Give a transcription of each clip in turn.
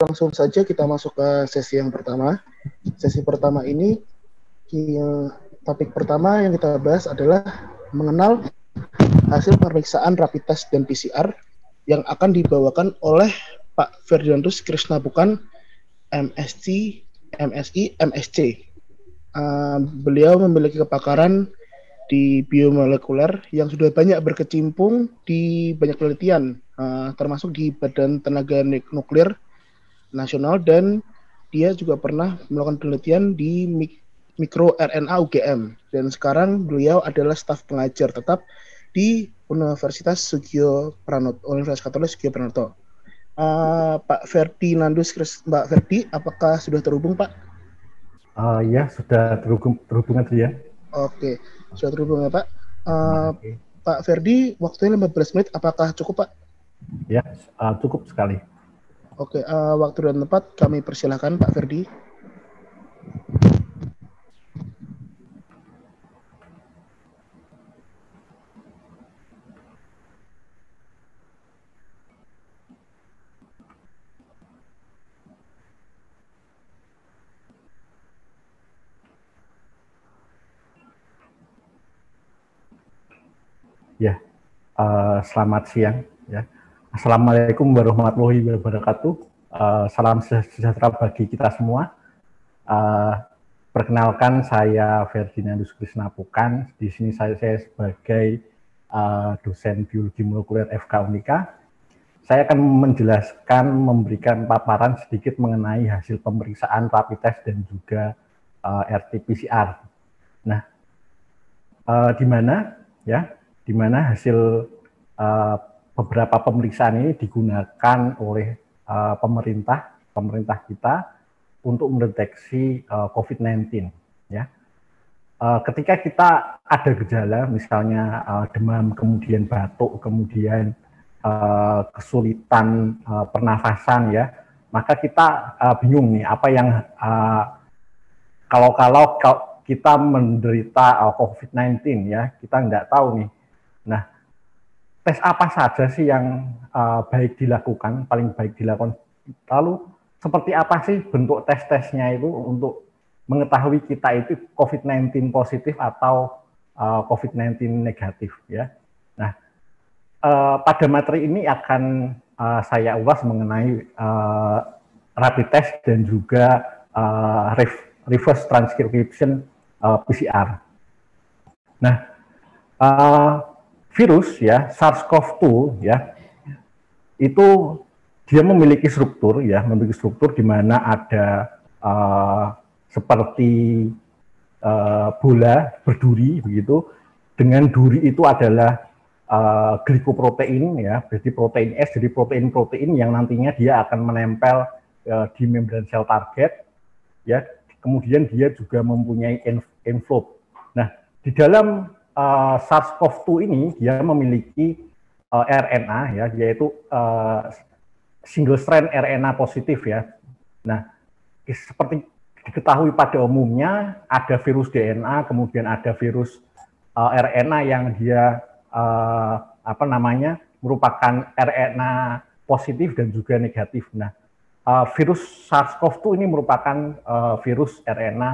langsung saja kita masuk ke sesi yang pertama. Sesi pertama ini topik pertama yang kita bahas adalah mengenal hasil pemeriksaan rapid test dan PCR yang akan dibawakan oleh Pak Ferdinandus Krishna Bukan MSc, MSI, MSc. Uh, beliau memiliki kepakaran di biomolekuler yang sudah banyak berkecimpung di banyak penelitian, uh, termasuk di Badan Tenaga Nuklir Nasional dan dia juga pernah melakukan penelitian di mik mikro RNA UGM dan sekarang beliau adalah staf pengajar tetap di Universitas Sugio Pranoto, Universitas Katolik Sugio Pranoto. Uh, Pak Ferdinandus, Mbak Ferdi, apakah sudah terhubung Pak? Uh, ya, sudah terhubung, terhubungan ya. Oke, sudah terhubung ya Pak. Uh, Pak Ferdi, waktunya 15 menit, apakah cukup Pak? Ya, uh, cukup sekali. Oke, uh, waktu dan tempat kami persilahkan Pak Ferdi. Ya, uh, selamat siang. Assalamualaikum warahmatullahi wabarakatuh. Uh, salam sejahtera bagi kita semua. Uh, perkenalkan saya Ferdinandus Krisna Pukan. Di sini saya, saya sebagai uh, dosen biologi molekuler FK Unika. Saya akan menjelaskan, memberikan paparan sedikit mengenai hasil pemeriksaan rapid test dan juga uh, RT-PCR. Nah, uh, di mana ya di mana hasil uh, beberapa pemeriksaan ini digunakan oleh uh, pemerintah pemerintah kita untuk mendeteksi uh, COVID-19 ya. Uh, ketika kita ada gejala misalnya uh, demam kemudian batuk kemudian uh, kesulitan uh, pernafasan ya maka kita uh, bingung nih apa yang kalau-kalau kita menderita uh, COVID-19 ya kita nggak tahu nih Nah, tes apa saja sih yang uh, baik dilakukan, paling baik dilakukan? Lalu seperti apa sih bentuk tes-tesnya itu untuk mengetahui kita itu COVID-19 positif atau uh, COVID-19 negatif ya. Nah, uh, pada materi ini akan uh, saya ulas mengenai uh, rapid test dan juga uh, reverse transcription uh, PCR. Nah, uh, virus ya SARS-CoV-2 ya itu dia memiliki struktur ya memiliki struktur di mana ada uh, seperti uh, bola berduri begitu. Dengan duri itu adalah uh, glikoprotein ya jadi protein S jadi protein-protein yang nantinya dia akan menempel uh, di membran sel target ya. Kemudian dia juga mempunyai envelope. Nah di dalam uh, SARS-CoV-2 ini dia memiliki uh, eh, RNA ya yaitu uh, single strand RNA positif ya. Nah, seperti diketahui pada umumnya ada virus DNA, kemudian ada virus uh, RNA yang dia uh, apa namanya merupakan RNA positif dan juga negatif. Nah, uh, virus SARS-CoV-2 ini merupakan uh, virus RNA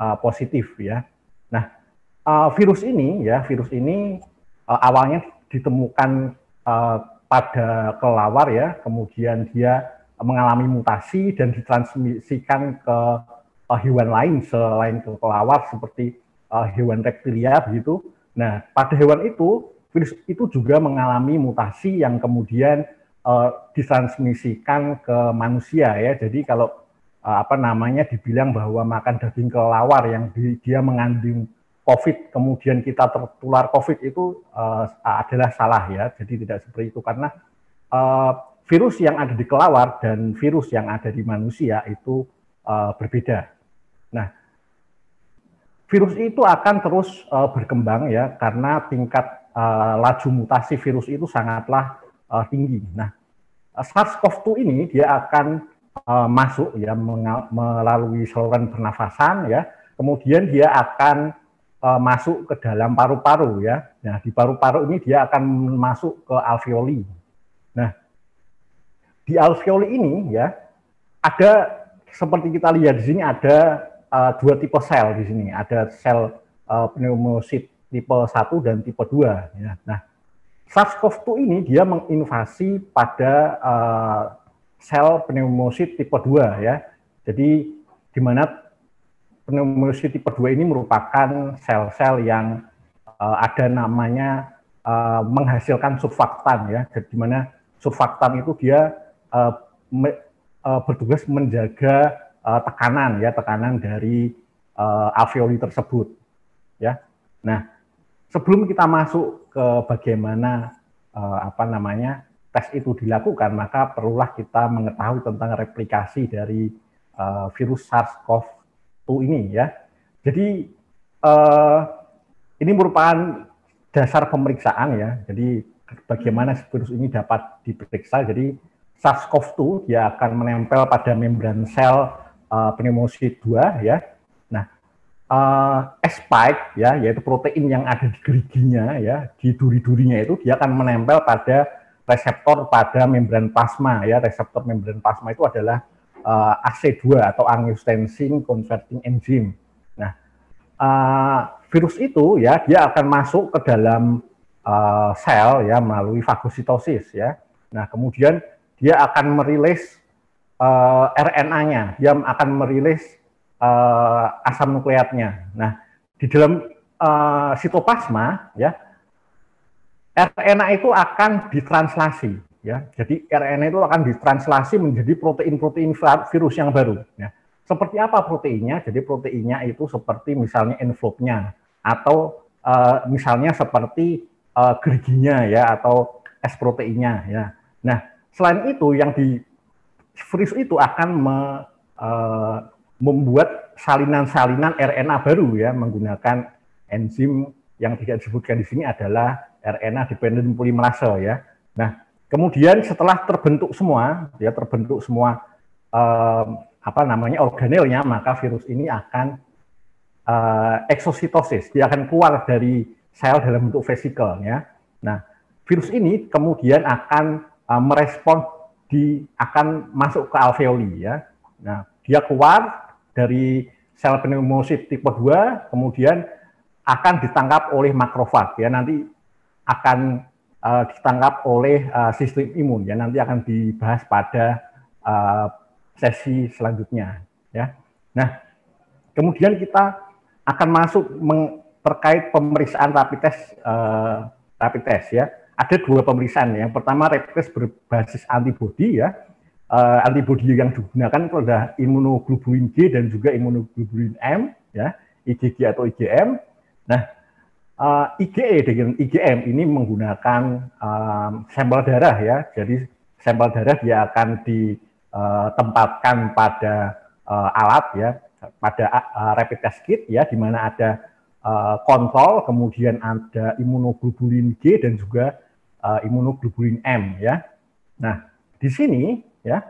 uh, positif ya. Nah, uh, virus ini ya virus ini uh, awalnya ditemukan uh, pada kelelawar ya, kemudian dia mengalami mutasi dan ditransmisikan ke uh, hewan lain selain ke kelelawar seperti uh, hewan reptilia begitu. Nah, pada hewan itu virus itu juga mengalami mutasi yang kemudian uh, ditransmisikan ke manusia ya. Jadi kalau apa namanya dibilang bahwa makan daging kelelawar yang di, dia mengandung COVID kemudian kita tertular COVID itu uh, adalah salah ya. Jadi tidak seperti itu karena uh, virus yang ada di kelawar dan virus yang ada di manusia itu uh, berbeda. Nah, virus itu akan terus uh, berkembang ya karena tingkat uh, laju mutasi virus itu sangatlah uh, tinggi. Nah, SARS-CoV-2 ini dia akan uh, masuk ya melalui saluran pernafasan ya. Kemudian dia akan uh, masuk ke dalam paru-paru ya. Nah, di paru-paru ini dia akan masuk ke alveoli. Nah, di alveoli ini ya, ada seperti kita lihat di sini ada uh, dua tipe sel di sini. Ada sel uh, pneumosit tipe 1 dan tipe 2 ya. Nah, SARS-CoV-2 ini dia menginvasi pada uh, sel pneumosit tipe 2 ya. Jadi di mana pneumosit tipe 2 ini merupakan sel-sel yang uh, ada namanya uh, menghasilkan surfaktan ya. Jadi di mana surfaktan itu dia uh, me, uh, bertugas menjaga uh, tekanan ya, tekanan dari uh, alveoli tersebut ya. Nah, sebelum kita masuk ke bagaimana uh, apa namanya tes itu dilakukan, maka perlulah kita mengetahui tentang replikasi dari uh, virus SARS-CoV-2 ini ya. Jadi uh, ini merupakan dasar pemeriksaan ya. Jadi bagaimana virus ini dapat diperiksa. Jadi SARS-CoV-2 dia akan menempel pada membran sel uh, pneumosit 2 ya uh, spike ya yaitu protein yang ada di geriginya ya di duri-durinya itu dia akan menempel pada reseptor pada membran plasma ya reseptor membran plasma itu adalah uh, eh, AC2 atau angiotensin converting enzyme. Nah, uh, virus itu ya dia akan masuk ke dalam uh, sel ya melalui fagositosis ya. Nah, kemudian dia akan merilis uh, RNA-nya, dia akan merilis uh, asam nukleatnya. Nah, di dalam uh, sitoplasma ya RNA itu akan ditranslasi ya. Jadi RNA itu akan ditranslasi menjadi protein-protein virus yang baru ya. Seperti apa proteinnya? Jadi proteinnya itu seperti misalnya envelope-nya atau uh, misalnya seperti uh, geriginya ya atau S proteinnya ya. Nah, selain itu yang di virus itu akan me, uh, membuat salinan-salinan RNA baru ya menggunakan enzim yang tidak disebutkan di sini adalah RNA dependent polymerase ya. Nah, kemudian setelah terbentuk semua ya terbentuk semua eh, apa namanya organelnya maka virus ini akan eh, eksositosis, dia akan keluar dari sel dalam bentuk vesikel ya. Nah, virus ini kemudian akan eh, merespon di akan masuk ke alveoli ya. Nah, dia keluar dari sel pneumosit tipe 2 kemudian akan ditangkap oleh makrofag ya nanti akan uh, ditangkap oleh uh, sistem imun ya nanti akan dibahas pada uh, sesi selanjutnya ya. Nah, kemudian kita akan masuk meng, terkait pemeriksaan rapid test rapid test ya. Ada dua pemeriksaan. Yang pertama rapid test berbasis antibodi ya uh, yang digunakan itu adalah imunoglobulin G dan juga imunoglobulin M, ya, IgG atau IgM. Nah, uh, IgE dengan IgM ini menggunakan um, sampel darah ya. Jadi sampel darah dia akan ditempatkan uh, pada uh, alat ya, pada uh, rapid test kit ya, di mana ada uh, kontrol, kemudian ada imunoglobulin G dan juga uh, imunoglobulin M ya. Nah, di sini ya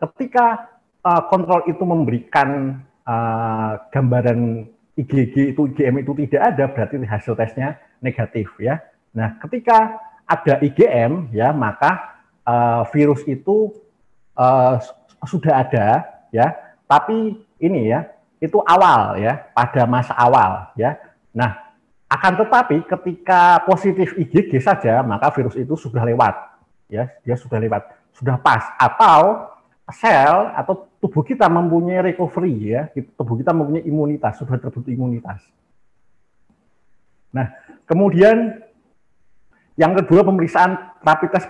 ketika uh, kontrol itu memberikan uh, gambaran IgG itu IgM itu tidak ada berarti hasil tesnya negatif ya. Nah ketika ada IgM ya maka uh, virus itu uh, sudah ada ya. Tapi ini ya itu awal ya pada masa awal ya. Nah akan tetapi ketika positif IgG saja maka virus itu sudah lewat ya dia sudah lewat sudah pas. Atau sel atau tubuh kita mempunyai recovery ya, tubuh kita mempunyai imunitas, sudah terbentuk imunitas. Nah, kemudian yang kedua pemeriksaan rapid test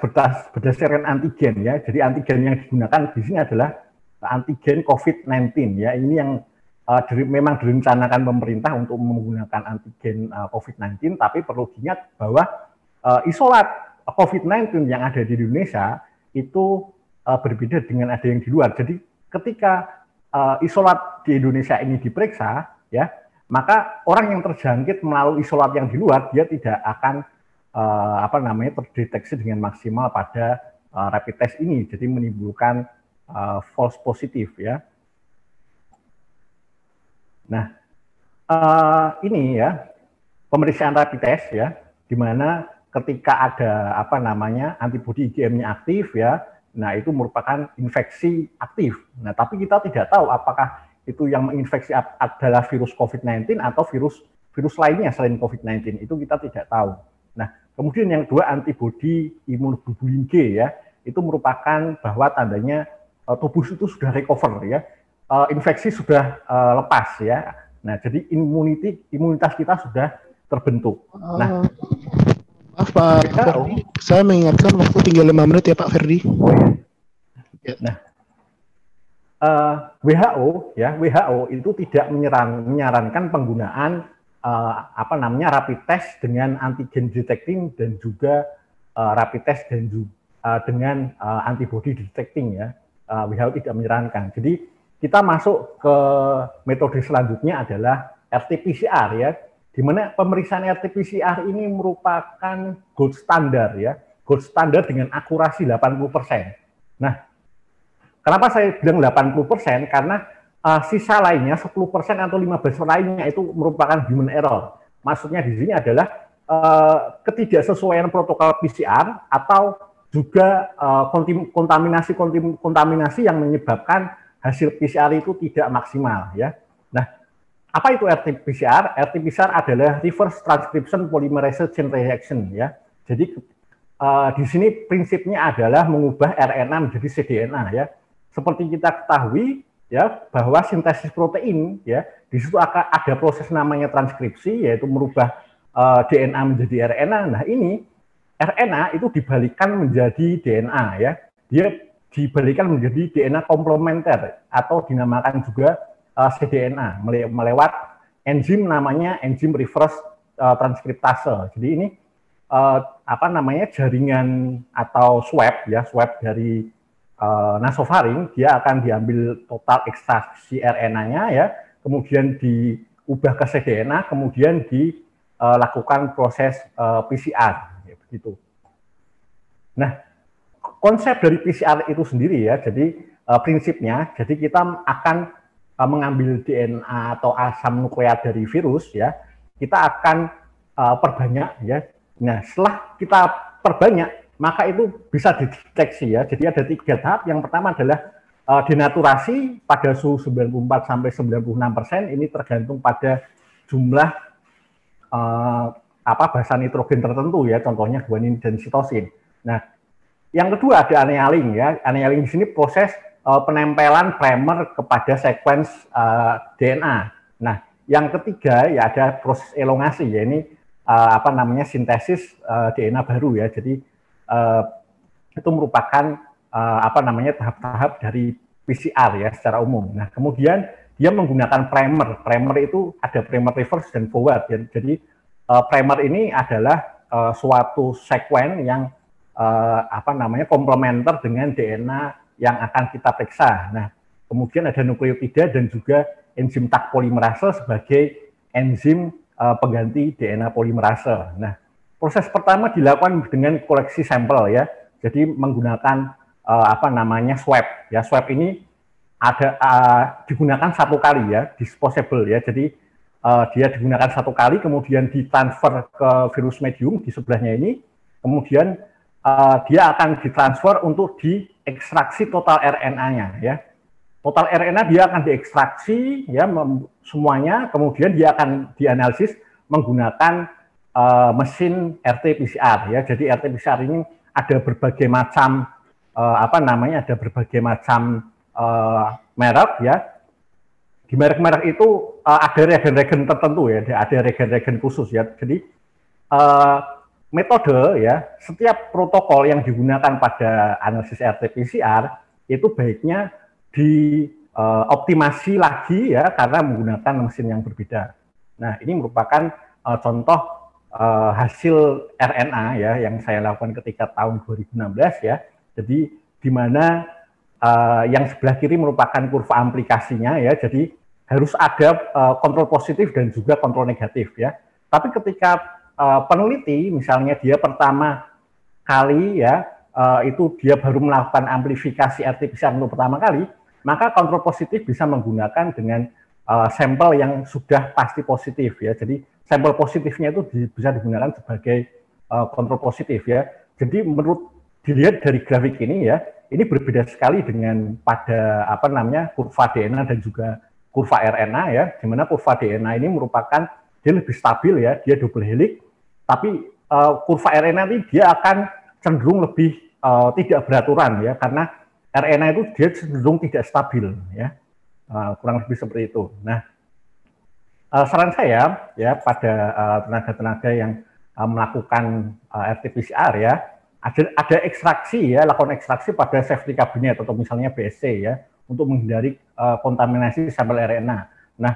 berdasarkan antigen ya. Jadi antigen yang digunakan di sini adalah antigen COVID-19 ya. Ini yang uh, dari, memang direncanakan pemerintah untuk menggunakan antigen uh, COVID-19, tapi perlu diingat bahwa uh, isolat COVID-19 yang ada di Indonesia itu uh, berbeda dengan ada yang di luar. Jadi ketika uh, isolat di Indonesia ini diperiksa, ya maka orang yang terjangkit melalui isolat yang di luar dia tidak akan uh, apa namanya terdeteksi dengan maksimal pada uh, rapid test ini. Jadi menimbulkan uh, false positif ya. Nah uh, ini ya pemeriksaan rapid test ya, di mana ketika ada apa namanya antibodi IgM-nya aktif ya. Nah, itu merupakan infeksi aktif. Nah, tapi kita tidak tahu apakah itu yang menginfeksi adalah virus COVID-19 atau virus virus lainnya selain COVID-19. Itu kita tidak tahu. Nah, kemudian yang kedua antibodi imunoglobulin G ya, itu merupakan bahwa tandanya uh, tubuh itu sudah recover ya, uh, infeksi sudah uh, lepas ya. Nah, jadi immunity imunitas kita sudah terbentuk. Nah, Maaf Pak Ferdi, saya mengingatkan waktu tinggal lima menit ya Pak Ferdi. Oh ya. ya. Nah, uh, eh, WHO ya WHO itu tidak menyaran, menyarankan penggunaan uh, apa namanya rapid test dengan antigen detecting dan juga uh, rapid test dan juga uh, dengan uh, antibody detecting ya. Uh, WHO tidak menyarankan. Jadi kita masuk ke metode selanjutnya adalah RT-PCR ya di mana pemeriksaan RT-PCR ini merupakan gold standar ya, gold standar dengan akurasi 80%. Nah, kenapa saya bilang 80%? Karena uh, sisa lainnya 10% atau 15% lainnya itu merupakan human error. Maksudnya di sini adalah uh, ketidaksesuaian protokol PCR atau juga uh, kontaminasi kontaminasi yang menyebabkan hasil PCR itu tidak maksimal ya. Nah, apa itu RT-PCR? RT-PCR adalah reverse transcription polymerase chain reaction ya. Jadi uh, di sini prinsipnya adalah mengubah RNA menjadi cDNA ya. Seperti kita ketahui ya bahwa sintesis protein ya di situ akan ada proses namanya transkripsi yaitu merubah uh, eh, DNA menjadi RNA. Nah, ini RNA itu dibalikan menjadi DNA ya. Dia dibalikan menjadi DNA komplementer atau dinamakan juga uh, cDNA melewat enzim namanya enzim reverse uh, transkriptase. Jadi ini uh, apa namanya jaringan atau swab ya swab dari uh, nasofaring dia akan diambil total ekstraksi RNA-nya ya, kemudian diubah ke cDNA, kemudian dilakukan proses uh, PCR ya, begitu. Nah, konsep dari PCR itu sendiri ya, jadi uh, prinsipnya, jadi kita akan uh, mengambil DNA atau asam nukleat dari virus ya, kita akan uh, perbanyak ya. Nah, setelah kita perbanyak, maka itu bisa dideteksi ya. Jadi ada tiga tahap. Yang pertama adalah uh, denaturasi pada suhu 94 sampai 96 persen. Ini tergantung pada jumlah uh, apa basa nitrogen tertentu ya. Contohnya guanin dan sitosin. Nah, yang kedua ada annealing ya. Annealing di sini proses uh, penempelan primer kepada sequence uh, eh, DNA. Nah, yang ketiga ya ada proses elongasi ya ini uh, apa namanya sintesis uh, DNA baru ya. Jadi uh, itu merupakan uh, apa namanya tahap-tahap dari PCR ya secara umum. Nah, kemudian dia menggunakan primer. Primer itu ada primer reverse dan forward. Ya. Jadi uh, primer ini adalah uh, suatu sekuen yang uh, apa namanya komplementer dengan DNA yang akan kita periksa. Nah, kemudian ada nukleotida dan juga enzim Tak polimerase sebagai enzim uh, pengganti DNA polimerase. Nah, proses pertama dilakukan dengan koleksi sampel ya. Jadi menggunakan uh, apa namanya swab. Ya, swab ini ada uh, digunakan satu kali ya, disposable ya. Jadi uh, dia digunakan satu kali, kemudian ditransfer ke virus medium di sebelahnya ini, kemudian uh, dia akan ditransfer untuk diekstraksi total RNA-nya ya. Total RNA dia akan diekstraksi ya semuanya, kemudian dia akan dianalisis menggunakan uh, mesin RT-PCR ya. Jadi RT-PCR ini ada berbagai macam uh, apa namanya? Ada berbagai macam uh, merek ya. Di merek-merek itu uh, ada regen-regen tertentu ya, ada regen-regen khusus ya. Jadi uh, metode ya, setiap protokol yang digunakan pada analisis RT-PCR itu baiknya dioptimasi uh, lagi ya karena menggunakan mesin yang berbeda. Nah, ini merupakan uh, contoh uh, hasil RNA ya yang saya lakukan ketika tahun 2016 ya. Jadi di mana uh, yang sebelah kiri merupakan kurva aplikasinya ya. Jadi harus ada uh, kontrol positif dan juga kontrol negatif ya. Tapi ketika uh, peneliti misalnya dia pertama kali ya uh, itu dia baru melakukan amplifikasi RT-PCR untuk pertama kali, maka kontrol positif bisa menggunakan dengan uh, sampel yang sudah pasti positif ya. Jadi sampel positifnya itu bisa digunakan sebagai uh, kontrol positif ya. Jadi menurut dilihat dari grafik ini ya, ini berbeda sekali dengan pada apa namanya kurva DNA dan juga kurva RNA ya, di mana kurva DNA ini merupakan dia lebih stabil ya, dia double helix, tapi uh, kurva RNA ini dia akan cenderung lebih uh, tidak beraturan ya, karena RNA itu dia cenderung tidak stabil ya, uh, kurang lebih seperti itu. Nah, uh, saran saya ya pada tenaga-tenaga uh, yang uh, melakukan uh, RT-PCR ya, ada ada ekstraksi ya, lakukan ekstraksi pada safety cabinet atau misalnya BSC ya untuk menghindari uh, kontaminasi sampel RNA. Nah,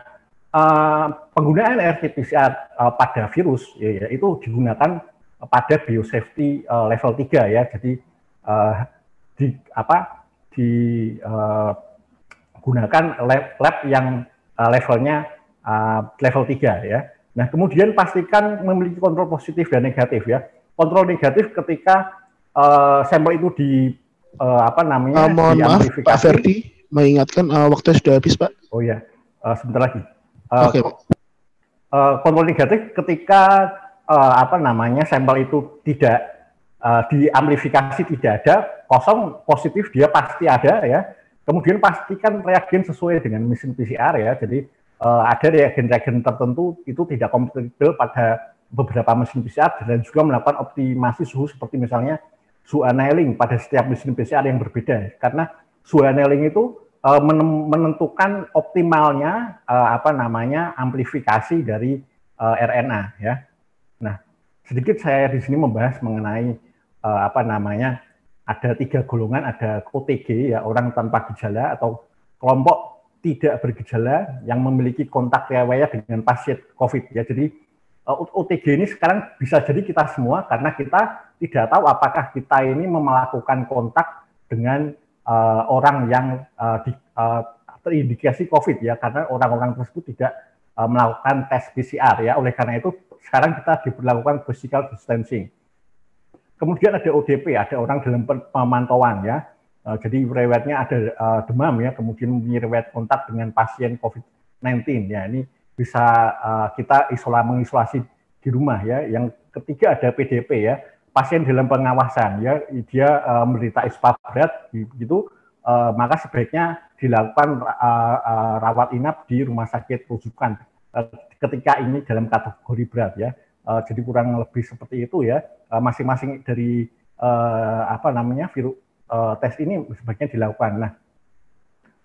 uh, penggunaan RT-PCR uh, pada virus ya, ya, itu digunakan pada biosafety uh, level 3 ya. Jadi uh, di apa digunakan uh, lab, lab yang uh, levelnya uh, level 3 ya. Nah, kemudian pastikan memiliki kontrol positif dan negatif ya. Kontrol negatif ketika uh, sampel itu di uh, apa namanya uh, mohon maaf Pak Ferdi mengingatkan uh, waktu sudah habis, Pak. Oh ya, uh, sebentar lagi. Uh, Oke, okay. Uh, kontrol negatif ketika uh, apa namanya sampel itu tidak uh, diamplifikasi tidak ada, kosong positif dia pasti ada ya. Kemudian pastikan reagen sesuai dengan mesin PCR ya. Jadi uh, ada reagen-reagen tertentu itu tidak kompatibel pada beberapa mesin PCR dan juga melakukan optimasi suhu seperti misalnya suhu annealing pada setiap mesin PCR yang berbeda karena Suhaneling itu uh, menentukan optimalnya uh, apa namanya amplifikasi dari uh, RNA ya. Nah, sedikit saya di sini membahas mengenai apa namanya ada tiga golongan, ada OTG ya orang tanpa gejala atau kelompok tidak bergejala yang memiliki kontak riwayat dengan pasien COVID ya. Jadi OTG ini sekarang bisa jadi kita semua karena kita tidak tahu apakah kita ini melakukan kontak dengan uh, orang yang uh, di, uh, terindikasi COVID ya karena orang-orang tersebut tidak uh, melakukan tes PCR ya oleh karena itu sekarang kita diberlakukan physical distancing. Kemudian ada ODP, ada orang dalam pemantauan ya. Uh, jadi riwayatnya ada uh, demam ya, kemudian riwayat kontak dengan pasien COVID-19 ya. Ini bisa uh, kita isolasi mengisolasi di rumah ya. Yang ketiga ada PDP ya pasien dalam pengawasan ya. Dia uh, menderita ispa berat gitu. Uh, maka sebaiknya dilakukan uh, uh, rawat inap di rumah sakit rujukan uh, ketika ini dalam kategori berat ya. Uh, jadi kurang lebih seperti itu ya. Masing-masing uh, dari uh, apa namanya virus uh, tes ini sebaiknya dilakukan. Nah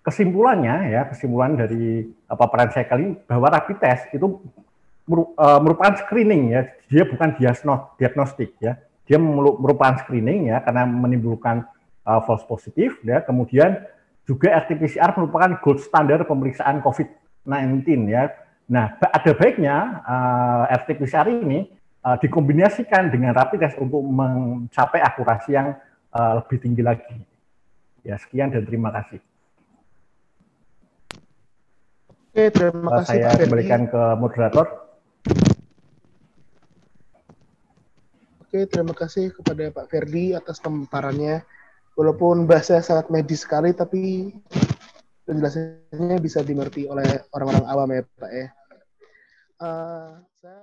kesimpulannya ya kesimpulan dari paparan saya kali ini bahwa rapid test itu merupakan screening ya. Dia bukan diagnostik ya dia merupakan screening ya karena menimbulkan uh, false positif ya. Kemudian juga RT-PCR merupakan gold standar pemeriksaan COVID-19 ya. Nah, ada baiknya uh, RT-PCR ini uh, dikombinasikan dengan rapid test untuk mencapai akurasi yang uh, lebih tinggi lagi. Ya, sekian dan terima kasih. Oke, terima kasih. Saya kembalikan ke moderator. Oke, terima kasih kepada Pak Ferdi atas pemaparannya. Walaupun bahasa sangat medis sekali, tapi penjelasannya bisa dimengerti oleh orang-orang awam ya Pak ya. Uh, saya...